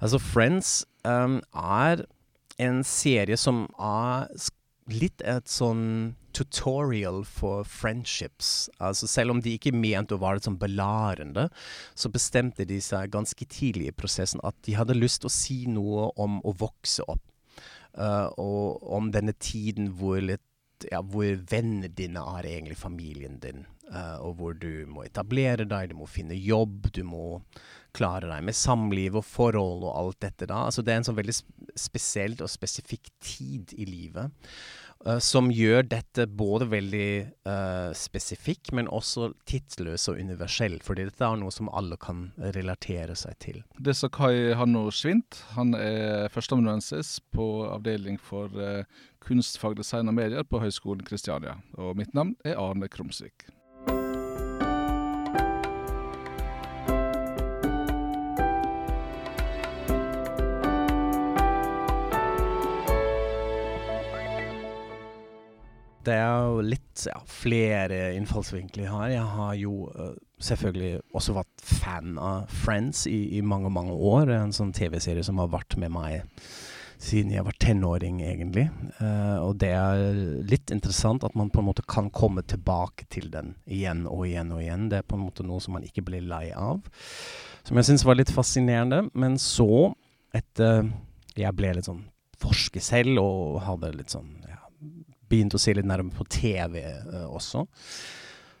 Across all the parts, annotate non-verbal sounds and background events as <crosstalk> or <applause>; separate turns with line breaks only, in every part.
Altså, Friends um, er en serie som er litt et sånn tutorial for friendships. Altså selv om de ikke mente å være sånn belarende, så bestemte de seg ganske tidlig i prosessen at de hadde lyst til å si noe om å vokse opp. Uh, og om denne tiden hvor, litt, ja, hvor vennene dine er egentlig familien din. Uh, og hvor du må etablere deg, du må finne jobb, du må klare deg med samliv og forhold og alt dette da. Altså det er en sånn veldig spesielt og spesifikk tid i livet. Uh, som gjør dette både veldig uh, spesifikk, men også tidsløs og universell. Fordi dette er noe som alle kan relatere seg til.
Det sa Kai Hanno Svint. Han er førsteamanuensis på avdeling for uh, kunstfag, design og medier på Høgskolen Kristiania. Og mitt navn er Arne Krumsvik.
Det er jo litt ja, flere innfallsvinkler her. Jeg har jo uh, selvfølgelig også vært fan av Friends i, i mange, mange år. En sånn TV-serie som har vært med meg siden jeg var tenåring, egentlig. Uh, og det er litt interessant at man på en måte kan komme tilbake til den igjen og igjen og igjen. Det er på en måte noe som man ikke blir lei av. Som jeg syns var litt fascinerende. Men så, etter jeg ble litt sånn forsker selv og hadde litt sånn begynte å se litt nærmere på TV uh, også,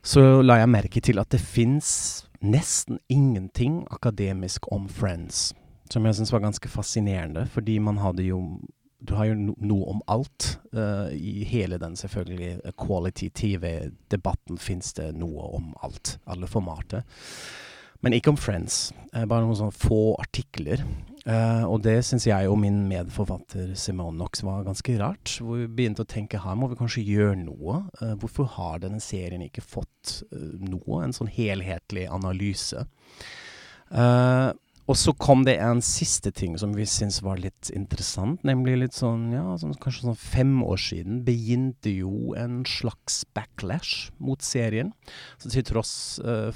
så la jeg merke til at det fins nesten ingenting akademisk om Friends. Som jeg syns var ganske fascinerende, fordi man hadde jo Du har jo no noe om alt. Uh, I hele den selvfølgelig quality TV-debatten fins det noe om alt. Alle formater. Men ikke om Friends. Uh, bare noen sånne få artikler. Uh, og det syns jeg og min medforfatter Simone Knox var ganske rart. Hvor vi begynte å tenke her må vi kanskje gjøre noe. Uh, hvorfor har denne serien ikke fått uh, noe? En sånn helhetlig analyse. og så kom det en siste ting som vi syntes var litt interessant. Nemlig litt sånn, ja, sånn, kanskje sånn fem år siden begynte jo en slags backlash mot serien. Så til tross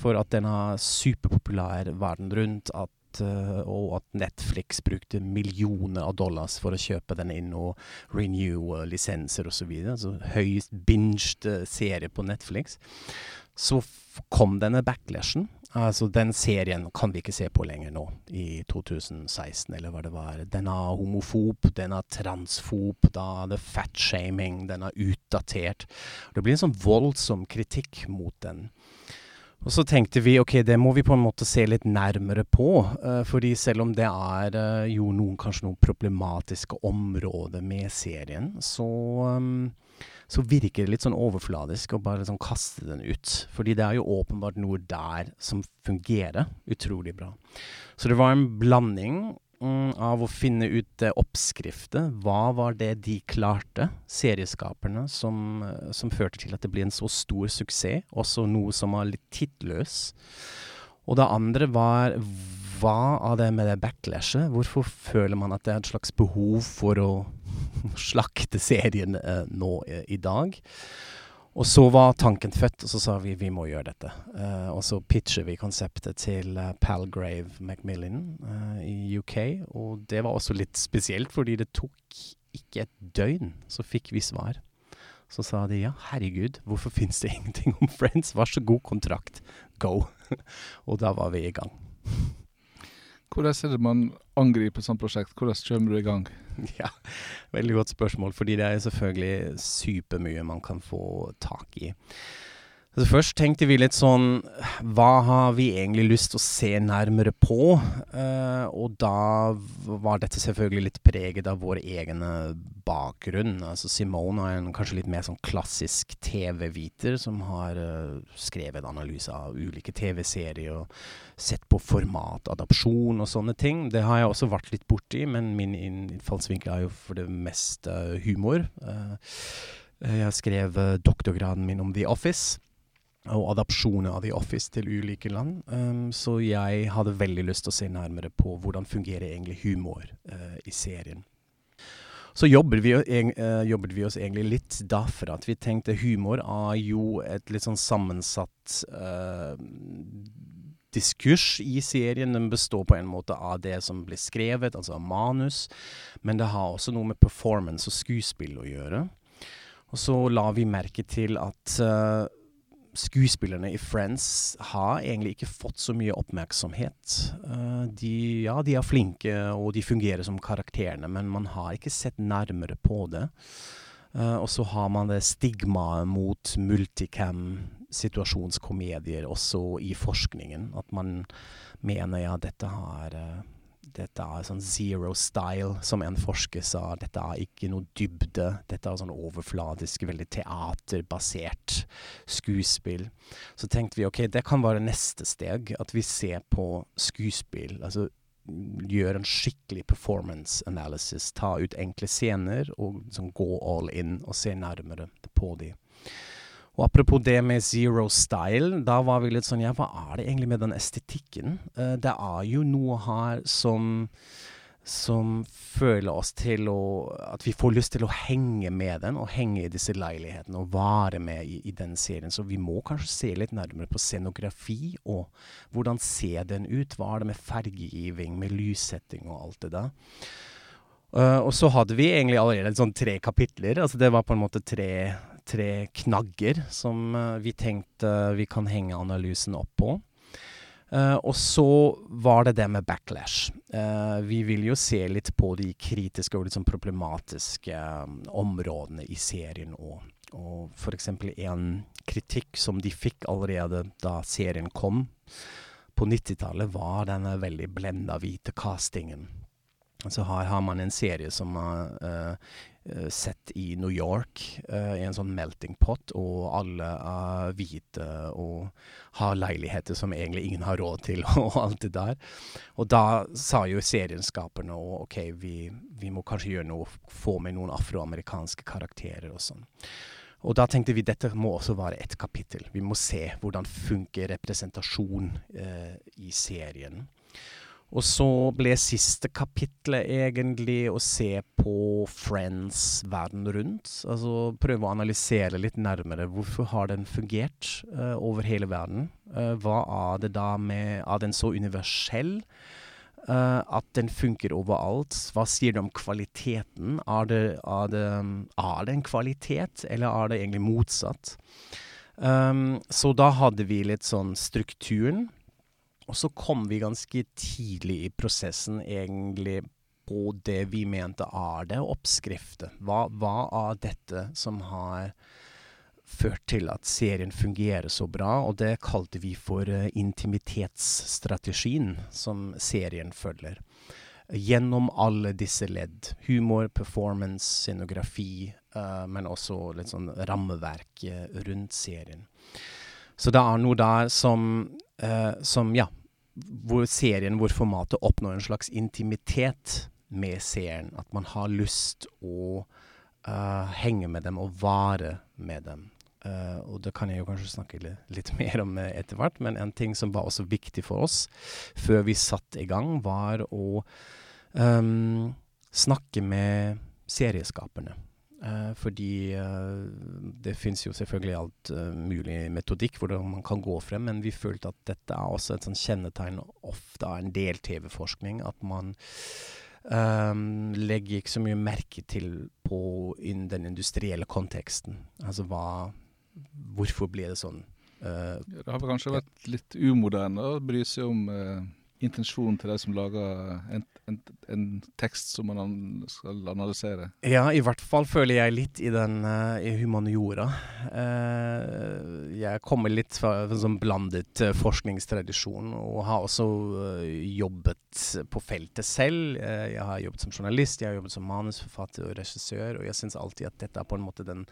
for at den er superpopulær verden rundt, at uh, og at Netflix brukte millioner av dollars for å kjøpe den inn og renew uh, lisenser osv. Altså høyest binged uh, serie på Netflix. Så kom denne backlashen. Altså, den serien kan vi ikke se på lenger nå, i 2016, eller hva det var. Den er homofob, den er transfob, da er det fatshaming, den er utdatert. Det blir en sånn voldsom kritikk mot den. Og så tenkte vi ok, det må vi på en måte se litt nærmere på. Uh, fordi selv om det er uh, jo noen, kanskje noen problematiske områder med serien, så, um, så virker det litt sånn overfladisk å bare sånn kaste den ut. Fordi det er jo åpenbart noe der som fungerer utrolig bra. Så det var en blanding av å finne ut eh, oppskrifter. Hva var det de klarte, serieskaperne, som, eh, som, førte til at det ble en så stor suksess? Også noe som var litt tidløs. Og det andre var hva av det med det backlashet? Hvorfor føler man at det er et slags behov for å <laughs> slakte serien eh, nå eh, i dag? Og så var tanken født, og så sa vi vi må gjøre dette. Uh, og så pitcher vi konseptet til uh, Palgrave Macmillan uh, i UK. Og det var også litt spesielt, fordi det tok ikke et døgn, så fikk vi svar. Så sa de ja, herregud, hvorfor fins det <laughs> ingenting om Friends? Vær så god, kontrakt. Go. <laughs> og da var vi i gang.
Hvordan er det man angriper et sånt prosjekt? Hvordan kommer du i gang? <laughs>
Ja, veldig godt spørsmål, fordi det er selvfølgelig supermye man kan få tak i. Altså først tenkte vi litt sånn Hva har vi egentlig lyst til å se nærmere på? Uh, og da var dette selvfølgelig litt preget av vår egen bakgrunn. Altså Simone er en kanskje litt mer sånn klassisk TV-viter som har uh, skrevet analyse av ulike TV-serier og sett på format, adopsjon og sånne ting. Det har jeg også vært litt borti, men min innfallsvinkel er jo for det meste humor. Uh, jeg skrev doktorgraden min om The Office og adopsjoner av The Office til ulike land. Um, så jeg hadde veldig lyst til å se nærmere på hvordan fungerer egentlig humor uh, i serien. Så jobbet vi, uh, jobbet vi, oss egentlig litt derfra at vi tenkte humor er jo et litt sånn sammensatt uh, diskurs i serien. Den består på en måte av det som blir skrevet, altså av manus, men det har også noe med performance og skuespill å gjøre. Og så la vi merke til at uh, skuespillerne i Friends har egentlig ikke fått så mye oppmerksomhet. Uh, de, ja, de er flinke, og de fungerer som karakterene, men man har ikke sett nærmere på det. Uh, og så har man det stigmaet mot multicam-situasjonskomedier også i forskningen. At man mener ja, dette har uh, dette er sånn zero style, som en forsker sa. Dette er ikke noe dybde. Dette er sånn overfladisk, veldig teaterbasert skuespill. Så tenkte vi ok, det kan være neste steg. At vi ser på skuespill. altså gjør en skikkelig performance analysis. Ta ut enkle scener og liksom gå all in og se nærmere på de. Og apropos det med zero style, da var vi litt sånn Ja, hva er det egentlig med den estetikken? Uh, det er jo noe her som som føler oss til å At vi får lyst til å henge med den, og henge i disse leilighetene og være med i, i den serien. Så vi må kanskje se litt nærmere på scenografi, og hvordan ser den ut? Hva er det med fargegiving, med lyssetting og alt det der? Uh, og så hadde vi egentlig allerede sånn tre kapitler. altså Det var på en måte tre, tre knagger som uh, vi tenkte vi kan henge analysen opp på. Uh, og så var det det med backlash. Uh, vi vil jo se litt på de kritiske og liksom problematiske um, områdene i serien. Og, og f.eks. en kritikk som de fikk allerede da serien kom på 90-tallet, var denne veldig blenda hvite castingen. Så her har man en serie som er uh, sett i New York, uh, i en sånn melting pot, og alle er hvite og har leiligheter som egentlig ingen har råd til, <laughs> og alt det der. Og da sa jo serienskaperne OK, vi, vi må kanskje gjøre noe, få med noen afroamerikanske karakterer og sånn. Og da tenkte vi dette må også være et kapittel. Vi må se hvordan funker representasjon uh, i serien. Og så ble siste kapitlet egentlig å se på Friends verden rundt. Altså prøve å analysere litt nærmere. Hvorfor har den fungert uh, over hele verden? Uh, hva er det da med Er den så universell? Uh, at den funker overalt. Hva sier det om kvaliteten? Er det, er, det, er det, en kvalitet, eller er det egentlig motsatt? Um, så da hadde vi litt sånn strukturen. Og så kom vi ganske tidlig i prosessen egentlig på det vi mente er det oppskriftet. Hva, hva er dette som har ført til at serien fungerer så bra? Og det kalte vi for uh, intimitetsstrategien som serien følger. Gjennom alle disse ledd. Humor, performance, scenografi, uh, men også litt sånn rammeverk uh, rundt serien. Så det er noe der som, som ja, hvor serien, hvor formatet oppnår en slags intimitet med seeren. At man har lyst å uh, henge med dem og vare med dem. Uh, og det kan jeg jo kanskje snakke litt, <laughs> mer om etter hvert, men en ting som var også viktig for oss før vi satte i gang, var å um, snakke med serieskaperne. Uh, fordi uh, det fins jo selvfølgelig alt uh, mulig metodikk hvordan man kan gå frem, men vi følte at dette er også et sånn kjennetegn ofte av en del TV-forskning. At man um, legger ikke så mye merke til på in den industrielle konteksten. Altså hva Hvorfor blir det sånn?
det har kanskje vært litt umoderne å bry seg om intensjonen til de som lager en, en, en, tekst som man skal analysere?
Ja, i hvert fall føler jeg litt i den uh, i humaniora. Uh, jeg kommer litt fra en sånn blandet uh, forskningstradisjon og har også jobbet på feltet selv. jeg har jobbet som journalist, jeg har jobbet som manusforfatter og regissør, og jeg syns alltid at dette er på en måte den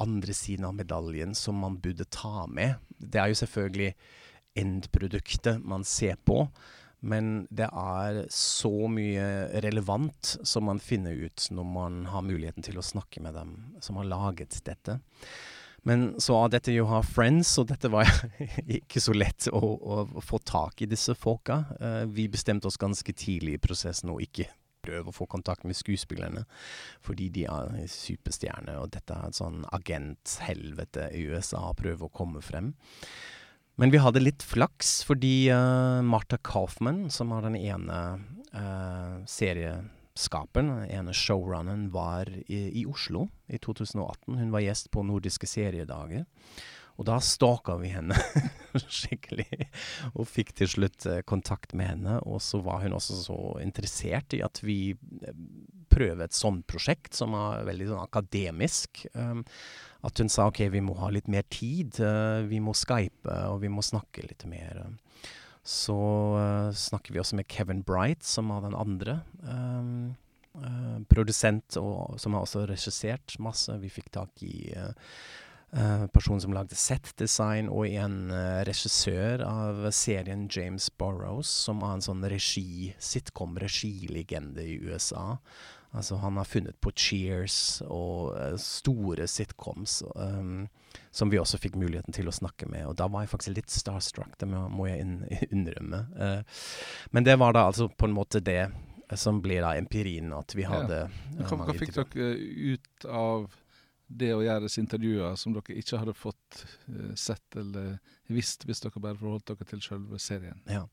andre siden av medaljen som man burde ta med. Det er jo selvfølgelig endproduktet man ser på. Men det er så mye relevant som man finner ut når man har muligheten til å snakke med dem som har laget dette. Men så av dette jo har friends, og dette var <laughs> ikke så lett å, å, få tak i disse folka. Uh, vi bestemte oss ganske tidlig i prosessen å ikke prøve å få kontakt med skuespillerne, fordi de er superstjerner, og dette er et sånn agenthelvete i USA prøver prøve å komme frem. Men vi hadde litt flaks, fordi uh, Martha Kaufman, som var den ene uh, serieskaperen, den ene showrunneren, var i, i, Oslo i 2018. Hun var gjest på Nordiske seriedager. Og da stalka vi henne <laughs> skikkelig, og fikk til slutt uh, kontakt med henne. Og så var hun også så interessert i at vi prøver et sånt prosjekt, som er veldig sånn akademisk. Um, at hun sa OK, vi må ha litt mer tid. Uh, vi må skype, og vi må snakke litt mer. Så snakker vi også med Kevin Bright, som var den andre. Uh, produsent, og, som har også regissert masse. Vi fikk tak i Uh, person som lagde set-design, og en uh, regissør av serien James Borrows, som er en sånn regi, sitcom-regilegende i USA. Altså, han har funnet på Cheers og uh, store sitcoms um, som vi også fikk muligheten til å snakke med. Og da var jeg faktisk litt starstruck, det må, må jeg <laughs> innrømme. Uh, men det var da altså på en måte det som blir da empirien, at vi hadde
ja. Hva, hva fikk dere ut av det å gjøre disse intervjuene som dere ikke hadde fått uh, sett eller visst hvis dere bare forholdt dere til selve serien?
Ja.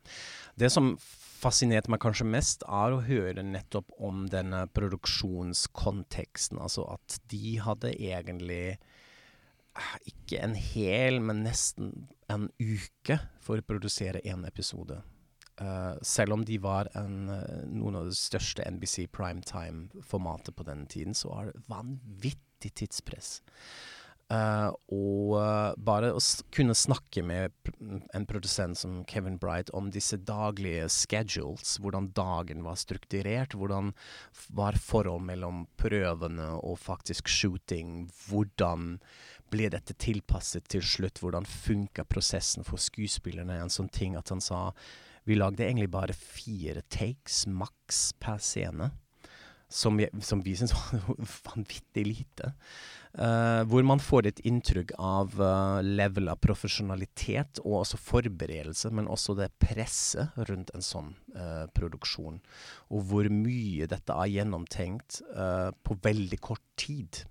Det som fascinerte meg kanskje mest, er å høre nettopp om denne produksjonskonteksten. Altså at de hadde egentlig eh, ikke en hel, men nesten en uke for å produsere én episode. Uh, selv om de var en, noen av de største NBC primetime-formatet på den tiden, så var det vanvittig tidspress. Uh, og uh, bare å kunne snakke med en produsent som Kevin Bright om disse daglige schedules, hvordan dagen var strukturert, hvordan var forhold mellom prøvene og faktisk shooting, hvordan ble dette tilpasset til slutt, hvordan funka prosessen for skuespillerne, en sånn ting at han sa vi lagde egentlig bare fire takes maks per scene som, som vi syns var <laughs> vanvittig lite. Uh, hvor man får et inntrykk av uh, level av profesjonalitet og også forberedelse, men også det presset rundt en sånn uh, produksjon. Og hvor mye dette er gjennomtenkt på veldig kort tid.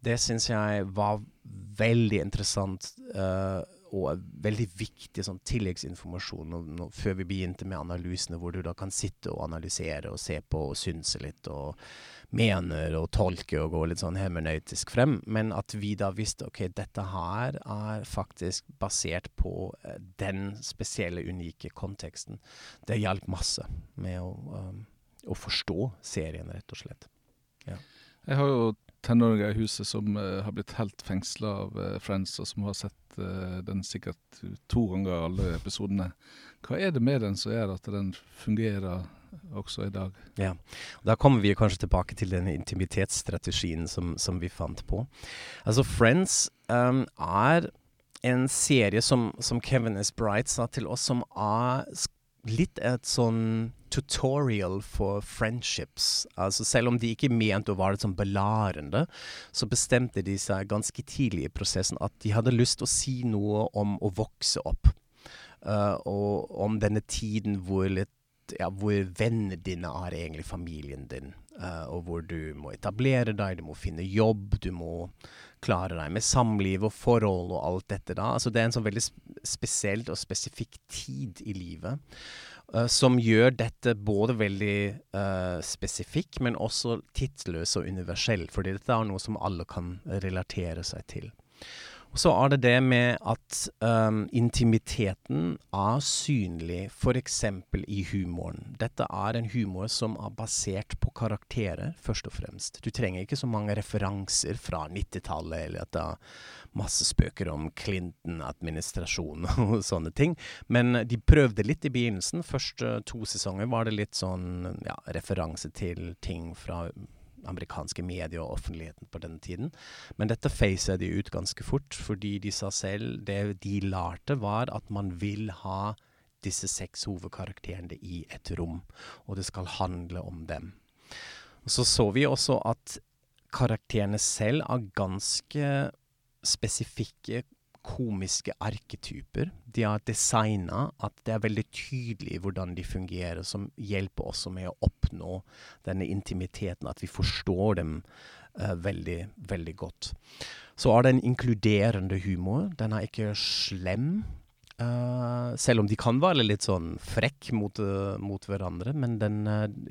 Det syns jeg var veldig interessant. Uh, og veldig viktig sånn tilleggsinformasjon no, no, før vi begynte med analysene, hvor du da kan sitte og analysere og se på og synse litt og mener og tolke og gå litt sånn hermenøytisk frem. Men at vi da visste ok, dette her er faktisk basert på uh, den spesielle, unike konteksten. Det hjalp masse med å, um, å forstå serien, rett og slett. Ja.
Jeg har jo tenåringer i huset som uh, har blitt helt fengsla av uh, Friends, og som har sett uh, den sikkert to ganger alle episodene. Hva er det med den som gjør at den fungerer også i dag?
Ja, Da kommer vi kanskje tilbake til den intimitetsstrategien som, som vi fant på. Altså, Friends um, er en serie som, som Kevin S. Bright sa til oss, som er litt et sånn tutorial for friendships. Altså selv om de ikke mente å være sånn belarende, så bestemte de seg ganske tidlig i prosessen at de hadde lyst til å si noe om å vokse opp. Uh, og om denne tiden hvor, litt, ja, hvor vennene dine er egentlig familien din. Uh, og hvor du må etablere deg, du må finne jobb, du må klare deg med samliv og forhold og alt dette da. Altså det er en sånn veldig spesiell og spesifikk tid i livet. Uh, som gjør dette både veldig uh, spesifikk, men også tidsløs og universell. Fordi dette er noe som alle kan relatere seg til. Og så er det det med at um, intimiteten er synlig f.eks. i humoren. Dette er en humor som er basert på karakterer, først og fremst. Du trenger ikke så mange referanser fra 90-tallet, eller at det er masse spøker om Clinton-administrasjonen <laughs> og sånne ting. Men de prøvde litt i begynnelsen. Første to sesonger var det litt sånn ja, referanse til ting fra amerikanske medier og offentligheten på denne tiden. Men dette facet de ut ganske fort, fordi de sa selv det de lærte, var at man vil ha disse seks hovedkarakterene i et rom, og det skal handle om dem. Så så vi også at karakterene selv er ganske spesifikke komiske arketyper. De har designa at det er veldig tydelig hvordan de fungerer, som hjelper også med å oppnå denne intimiteten, at vi forstår dem uh, veldig, veldig godt. Så er det en inkluderende humor. Den er ikke slem. Uh, selv om de kan være litt sånn frekk mot, uh, mot hverandre. Men den,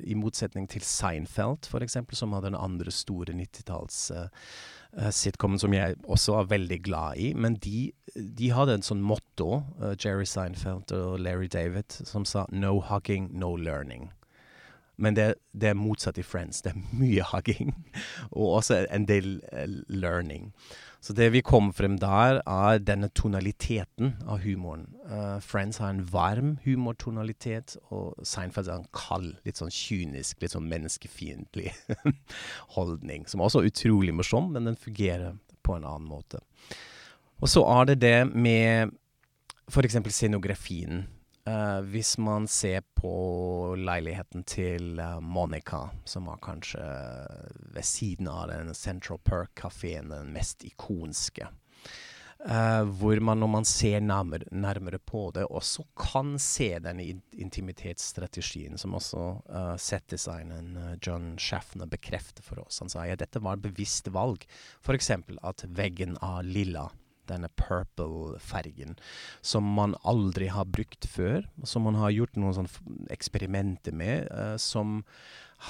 i motsetning til Seinfeld, eksempel, som har den andre store 90-talls sitcomen som jeg også er veldig glad i. Men de, de hadde en sånn motto, Jerry Seinfeld og Larry David, som sa 'no hugging, no learning'. Men det, det, er motsatt i Friends. Det er mye <laughs> hugging, og også en del learning. Så det vi kom frem der, er denne tonaliteten av humoren. Uh, Friends har en varm humortonalitet, og Seinfeld har en kald, litt sånn kynisk, litt sånn menneskefiendtlig <laughs> holdning. Som også er utrolig morsom, men den fungerer på en annen måte. Og så er det det med f.eks. scenografien. Uh, hvis man ser på leiligheten til uh, Monica, som var kanskje ved siden av den Central Perk-kafeen den mest ikonske. Uh, hvor man, når man ser nærmere, nærmere, på det, også kan se denne intimitetsstrategien, som også uh, settdesigneren John Shaffner bekrefter for oss. Han sa ja, dette var et bevisst valg. F.eks. at veggen av lilla denne purple-fargen, som man aldri har brukt før. Som man har gjort noen sånn eksperimenter med, uh, som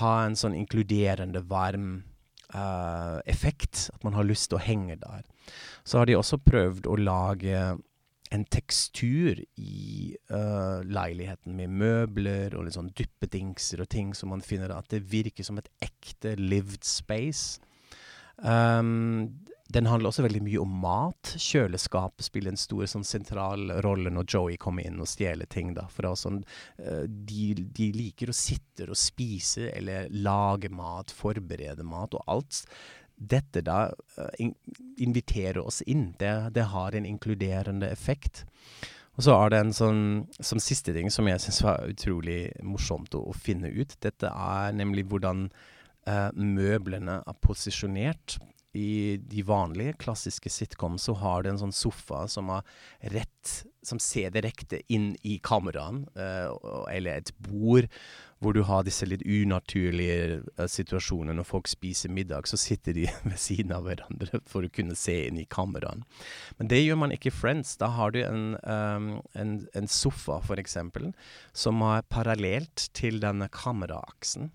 har en sånn inkluderende, varm uh, effekt. At man har lyst til å henge der. Så har de også prøvd å lage en tekstur i uh, leiligheten med møbler og litt sånn duppedingser og ting, så man finner at det virker som et ekte lived space. Um, den handler også veldig mye om mat. Kjøleskap spiller en stor sånn, sentral rolle når Joey kommer inn og stjeler ting. Da. For uh, de, de, liker å sitte og spise eller lage mat, forberede mat og alt. Dette da in inviterer oss inn. Det, det, har en inkluderende effekt. Og så er det en sånn som siste ting som jeg syns var utrolig morsomt å, å, finne ut. Dette er nemlig hvordan uh, møblene er posisjonert i de vanlige, klassiske sitcom så har du en sånn sofa som, rett, som ser direkte inn i kameraene, uh, eller et bord hvor du har disse litt unaturlige uh, situasjonene. Når folk spiser middag, så sitter de <laughs> ved siden av hverandre for å kunne se inn i kameraene. Men det gjør man ikke i Friends. Da har du en, um, en, en sofa, eksempel, som er parallelt til denne kameraaksen.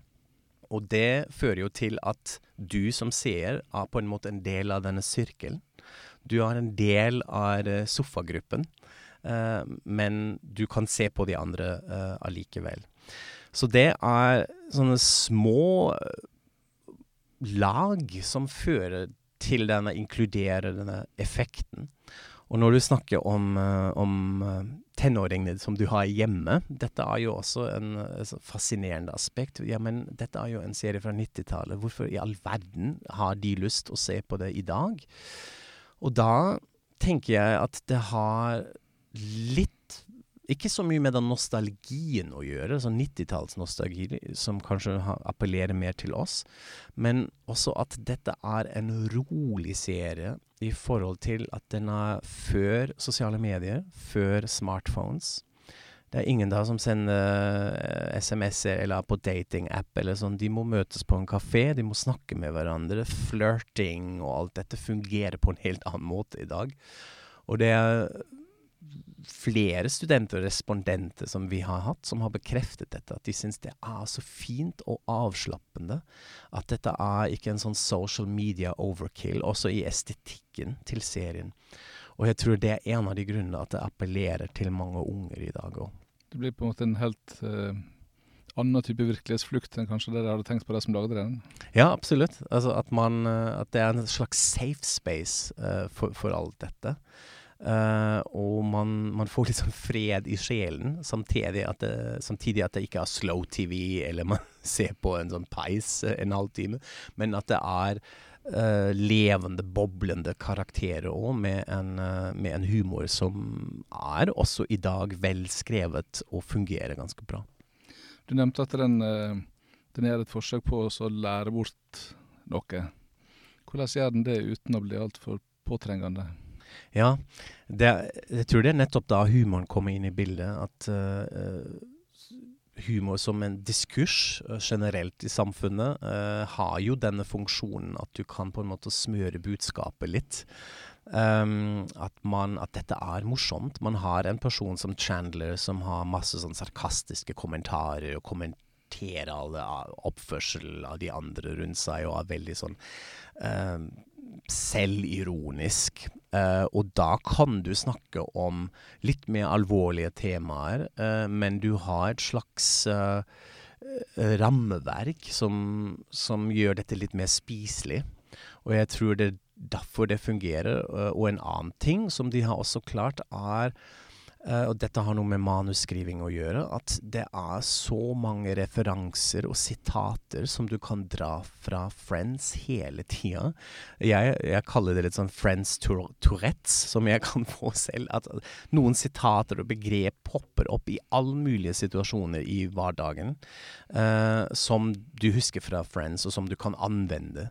Og det fører jo til at du som seer er på en måte en del av denne sirkelen. Du er en del av uh, sofagruppen, eh, men du kan se på de andre eh, allikevel. Så det er sånne små lag som fører til denne inkluderende effekten. Og når du snakker om, om tenåringene som du har hjemme. Dette er jo også en, en fascinerende aspekt. Ja, men dette er jo en serie fra 90-tallet. Hvorfor i all verden har de lyst å se på det i dag? Og da tenker jeg at det har litt ikke så mye med den nostalgien å gjøre, sånn 90-tallsnostalgi som kanskje appellerer mer til oss, men også at dette er en rolig serie i forhold til at den er før sosiale medier, før smartphones. Det er ingen da som sender uh, SMS-er eller er på datingapp eller sånn. De må møtes på en kafé, de må snakke med hverandre. Flørting og alt dette fungerer på en helt annen måte i dag. Og det er flere studenter og respondenter som vi har hatt, som har bekreftet dette. At de syns det er så fint og avslappende. At dette er ikke en sånn social media overkill, også i estetikken til serien. Og jeg tror det er en av de grunnene at det appellerer til mange unger i dag òg.
Det blir på en måte en helt uh, annen type virkelighetsflukt enn kanskje det dere hadde tenkt på, de som lagde den?
Ja, absolutt. Altså at, man, uh, at det er en slags safe space uh, for, for alt dette. Uh, og man, man, får sånn fred i sjelen, samtidig at, det, samtidig at det ikke er slow TV, eller man <laughs> ser på en sånn peis uh, en halvtime, men at det er uh, levende, boblende karakterer òg, med, med, en humor som er også i dag velskrevet og fungerer ganske bra.
Du nevnte at den, den gjør et forsøk på å lære bort noe. Hvordan gjør den det uten å bli altfor påtrengende?
Ja, det, jeg tror det er nettopp da humoren kommer inn i bildet. At uh, humor som en diskurs uh, generelt i samfunnet uh, har jo denne funksjonen at du kan på en måte smøre budskapet litt. Um, at, man, at dette er morsomt. Man har en person som Chandler som har masse sånn sarkastiske kommentarer og kommenterer alle oppførsel av de andre rundt seg og er veldig sånn um, selvironisk. Uh, og da kan du snakke om litt mer alvorlige temaer, uh, men du har et slags uh, rammeverk som, som, gjør dette litt mer spiselig. Og jeg tror det er derfor det fungerer. Og en annen ting som de har også klart, er Uh, og dette har noe med manusskriving å gjøre. At det er så mange referanser og sitater som du kan dra fra Friends hele tida. Jeg, jeg, kaller det litt sånn Friends Tourettes, som jeg kan <laughs> få selv. At noen sitater og begrep popper opp i alle mulige situasjoner i hverdagen. Uh, som du husker fra Friends, og som du kan anvende.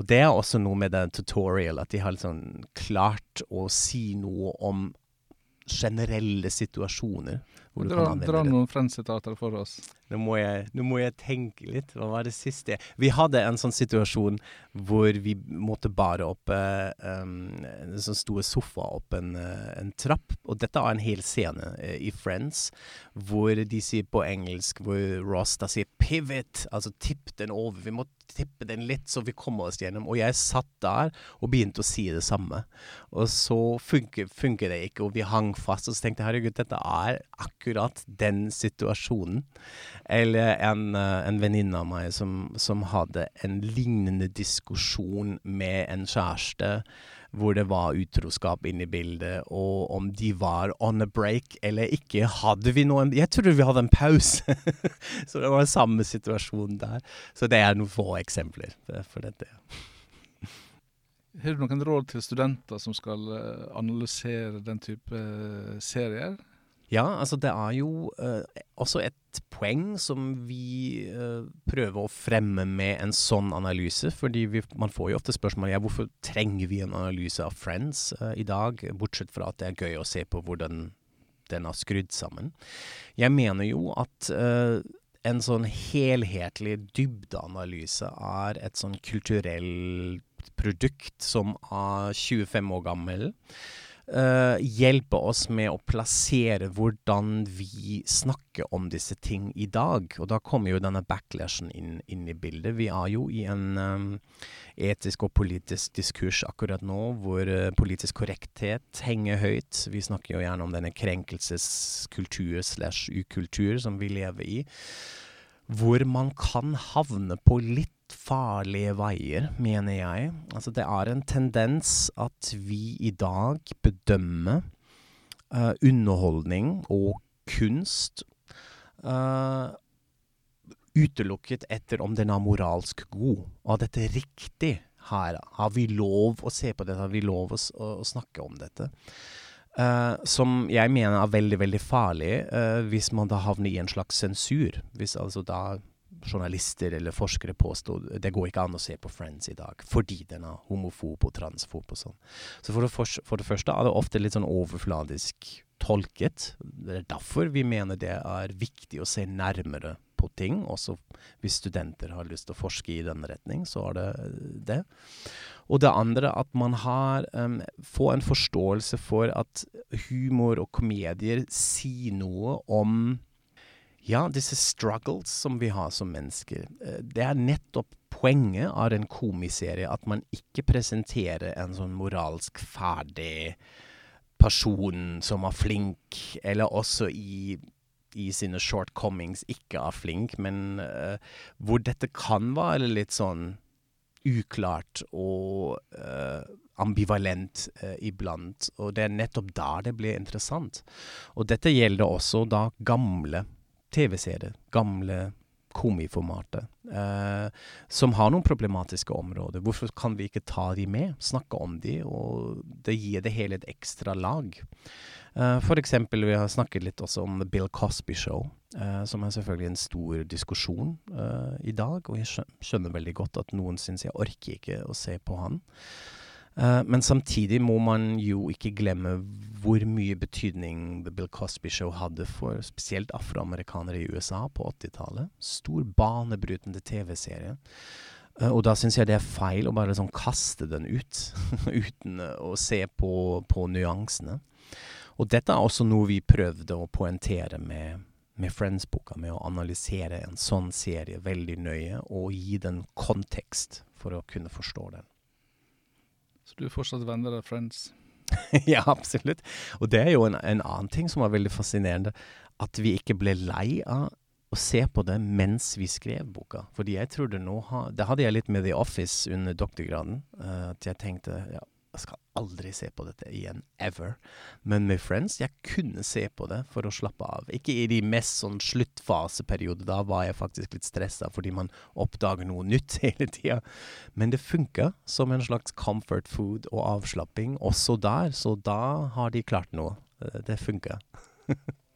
Og det er også noe med den tutorial, at de har liksom klart å si noe om generelle situasjoner.
Dra, dra noen Friends-sitater for oss.
Nå må, jeg, nå må, jeg, tenke litt. Hva var det siste? Vi hadde en sånn situasjon hvor vi måtte bare opp um, en sånn stor sofa opp en, uh, en, trapp. Og dette er en hel scene uh, i Friends hvor de sier på engelsk hvor Ross da sier 'pivot', altså tipp den over. Vi må tippe den litt, så vi kommer oss gjennom. Og jeg satt der og begynte å si det samme. Og så funker, funker det ikke, og vi hang fast. Og så tenkte jeg herregud, dette er akkurat den situasjonen. Eller en, eh, en venninne av meg som, som hadde en lignende diskusjon med en kjæreste hvor det var utroskap inne i bildet, og om de var on a break eller ikke. Hadde vi noen Jeg trodde vi hadde en pause! <laughs> så det var samme situasjonen der. Så det er noen få eksempler for dette.
Har du noen råd til studenter som skal eh, analysere den type eh, serier?
Ja, altså det er jo uh, også et poeng som vi uh, prøver å fremme med en sånn analyse. fordi vi, man får jo ofte spørsmål ja, hvorfor trenger vi en analyse av Friends uh, i dag, bortsett fra at det er gøy å se på hvordan den har skrudd sammen. Jeg mener jo at en sånn helhetlig dybdeanalyse er et sånn kulturelt produkt som er 25 år gammel uh, hjelpe oss med å plassere hvordan vi snakker om disse ting i dag. Og da kommer jo denne backlashen inn, inn i bildet. Vi er jo i en um, etisk og politisk diskurs akkurat nå hvor uh, politisk korrekthet henger høyt. Vi snakker jo gjerne om denne krenkelseskultur slash ukultur som vi lever i. Hvor man kan havne på litt farlige veier, mener jeg. Altså, det er en tendens at vi i dag bedømmer uh, underholdning og kunst uh, utelukket etter om den er moralsk god. Og er dette riktig her? Har vi lov å se på dette? Har vi lov å, å, snakke om dette? Uh, som jeg mener er veldig, veldig farlig hvis man da havner i en slags sensur. Hvis altså da journalister eller forskere påsto det går ikke an å se på Friends i dag fordi den er homofob og transfob og sånn. Så for det, for, for det, første er det ofte litt sånn overfladisk tolket. Det er derfor vi mener det er viktig å se nærmere på ting. Også hvis studenter har lyst til å forske i den retning, så er det det. Og det andre at man har um, får en forståelse for at humor og komedier sier noe om ja, disse struggles som vi har som mennesker. Eh, det er nettopp poenget av en komiserie at man ikke presenterer en sånn moralsk ferdig person som er flink, eller også i, i sine shortcomings ikke er flink, men uh, hvor dette kan være litt sånn uklart og uh, ambivalent uh, iblant. Og det er nettopp der det blir interessant. Og dette gjelder også da gamle TV-serier, gamle komiformatet, eh, som har noen problematiske områder. Hvorfor kan vi ikke ta de med, snakke om de, og det gir det hele et ekstra lag. Eh, eksempel, vi har snakket litt også om The Bill Cosby Show, eh, som er selvfølgelig en stor diskusjon eh, i dag. Og jeg skjønner veldig godt at noen syns jeg orker ikke å se på han. Uh, men samtidig må man jo ikke glemme hvor mye betydning The Bill Cosby Show hadde for spesielt afroamerikanere i USA på 80-tallet. Stor banebrytende TV-serie. Uh, og da syns jeg det er feil å bare sånn kaste den ut, <laughs> uten eh, å se på, på nyansene. Og dette er også noe vi prøvde å poengtere med, med Friends-boka, med å analysere en sånn serie veldig nøye og gi den kontekst for å kunne forstå den.
Du er fortsatt venner av Friends? <laughs>
ja, absolutt. Og det er jo en, en annen ting som var veldig fascinerende. At vi ikke ble lei av å se på det mens vi skrev boka. Fordi jeg trodde nå ha, Det hadde jeg litt med The Office under doktorgraden. Uh, at jeg tenkte ja, jeg skal aldri se på dette igjen. Ever. Men med Friends, jeg kunne se på det for å slappe av. Ikke i de mest sånn sluttfaseperioder. Da var jeg faktisk litt stressa fordi man oppdager noe nytt <laughs> hele tida. Men det funka som en slags comfort food og avslapping også der. Så da har de klart noe. Uh, det funka. <laughs>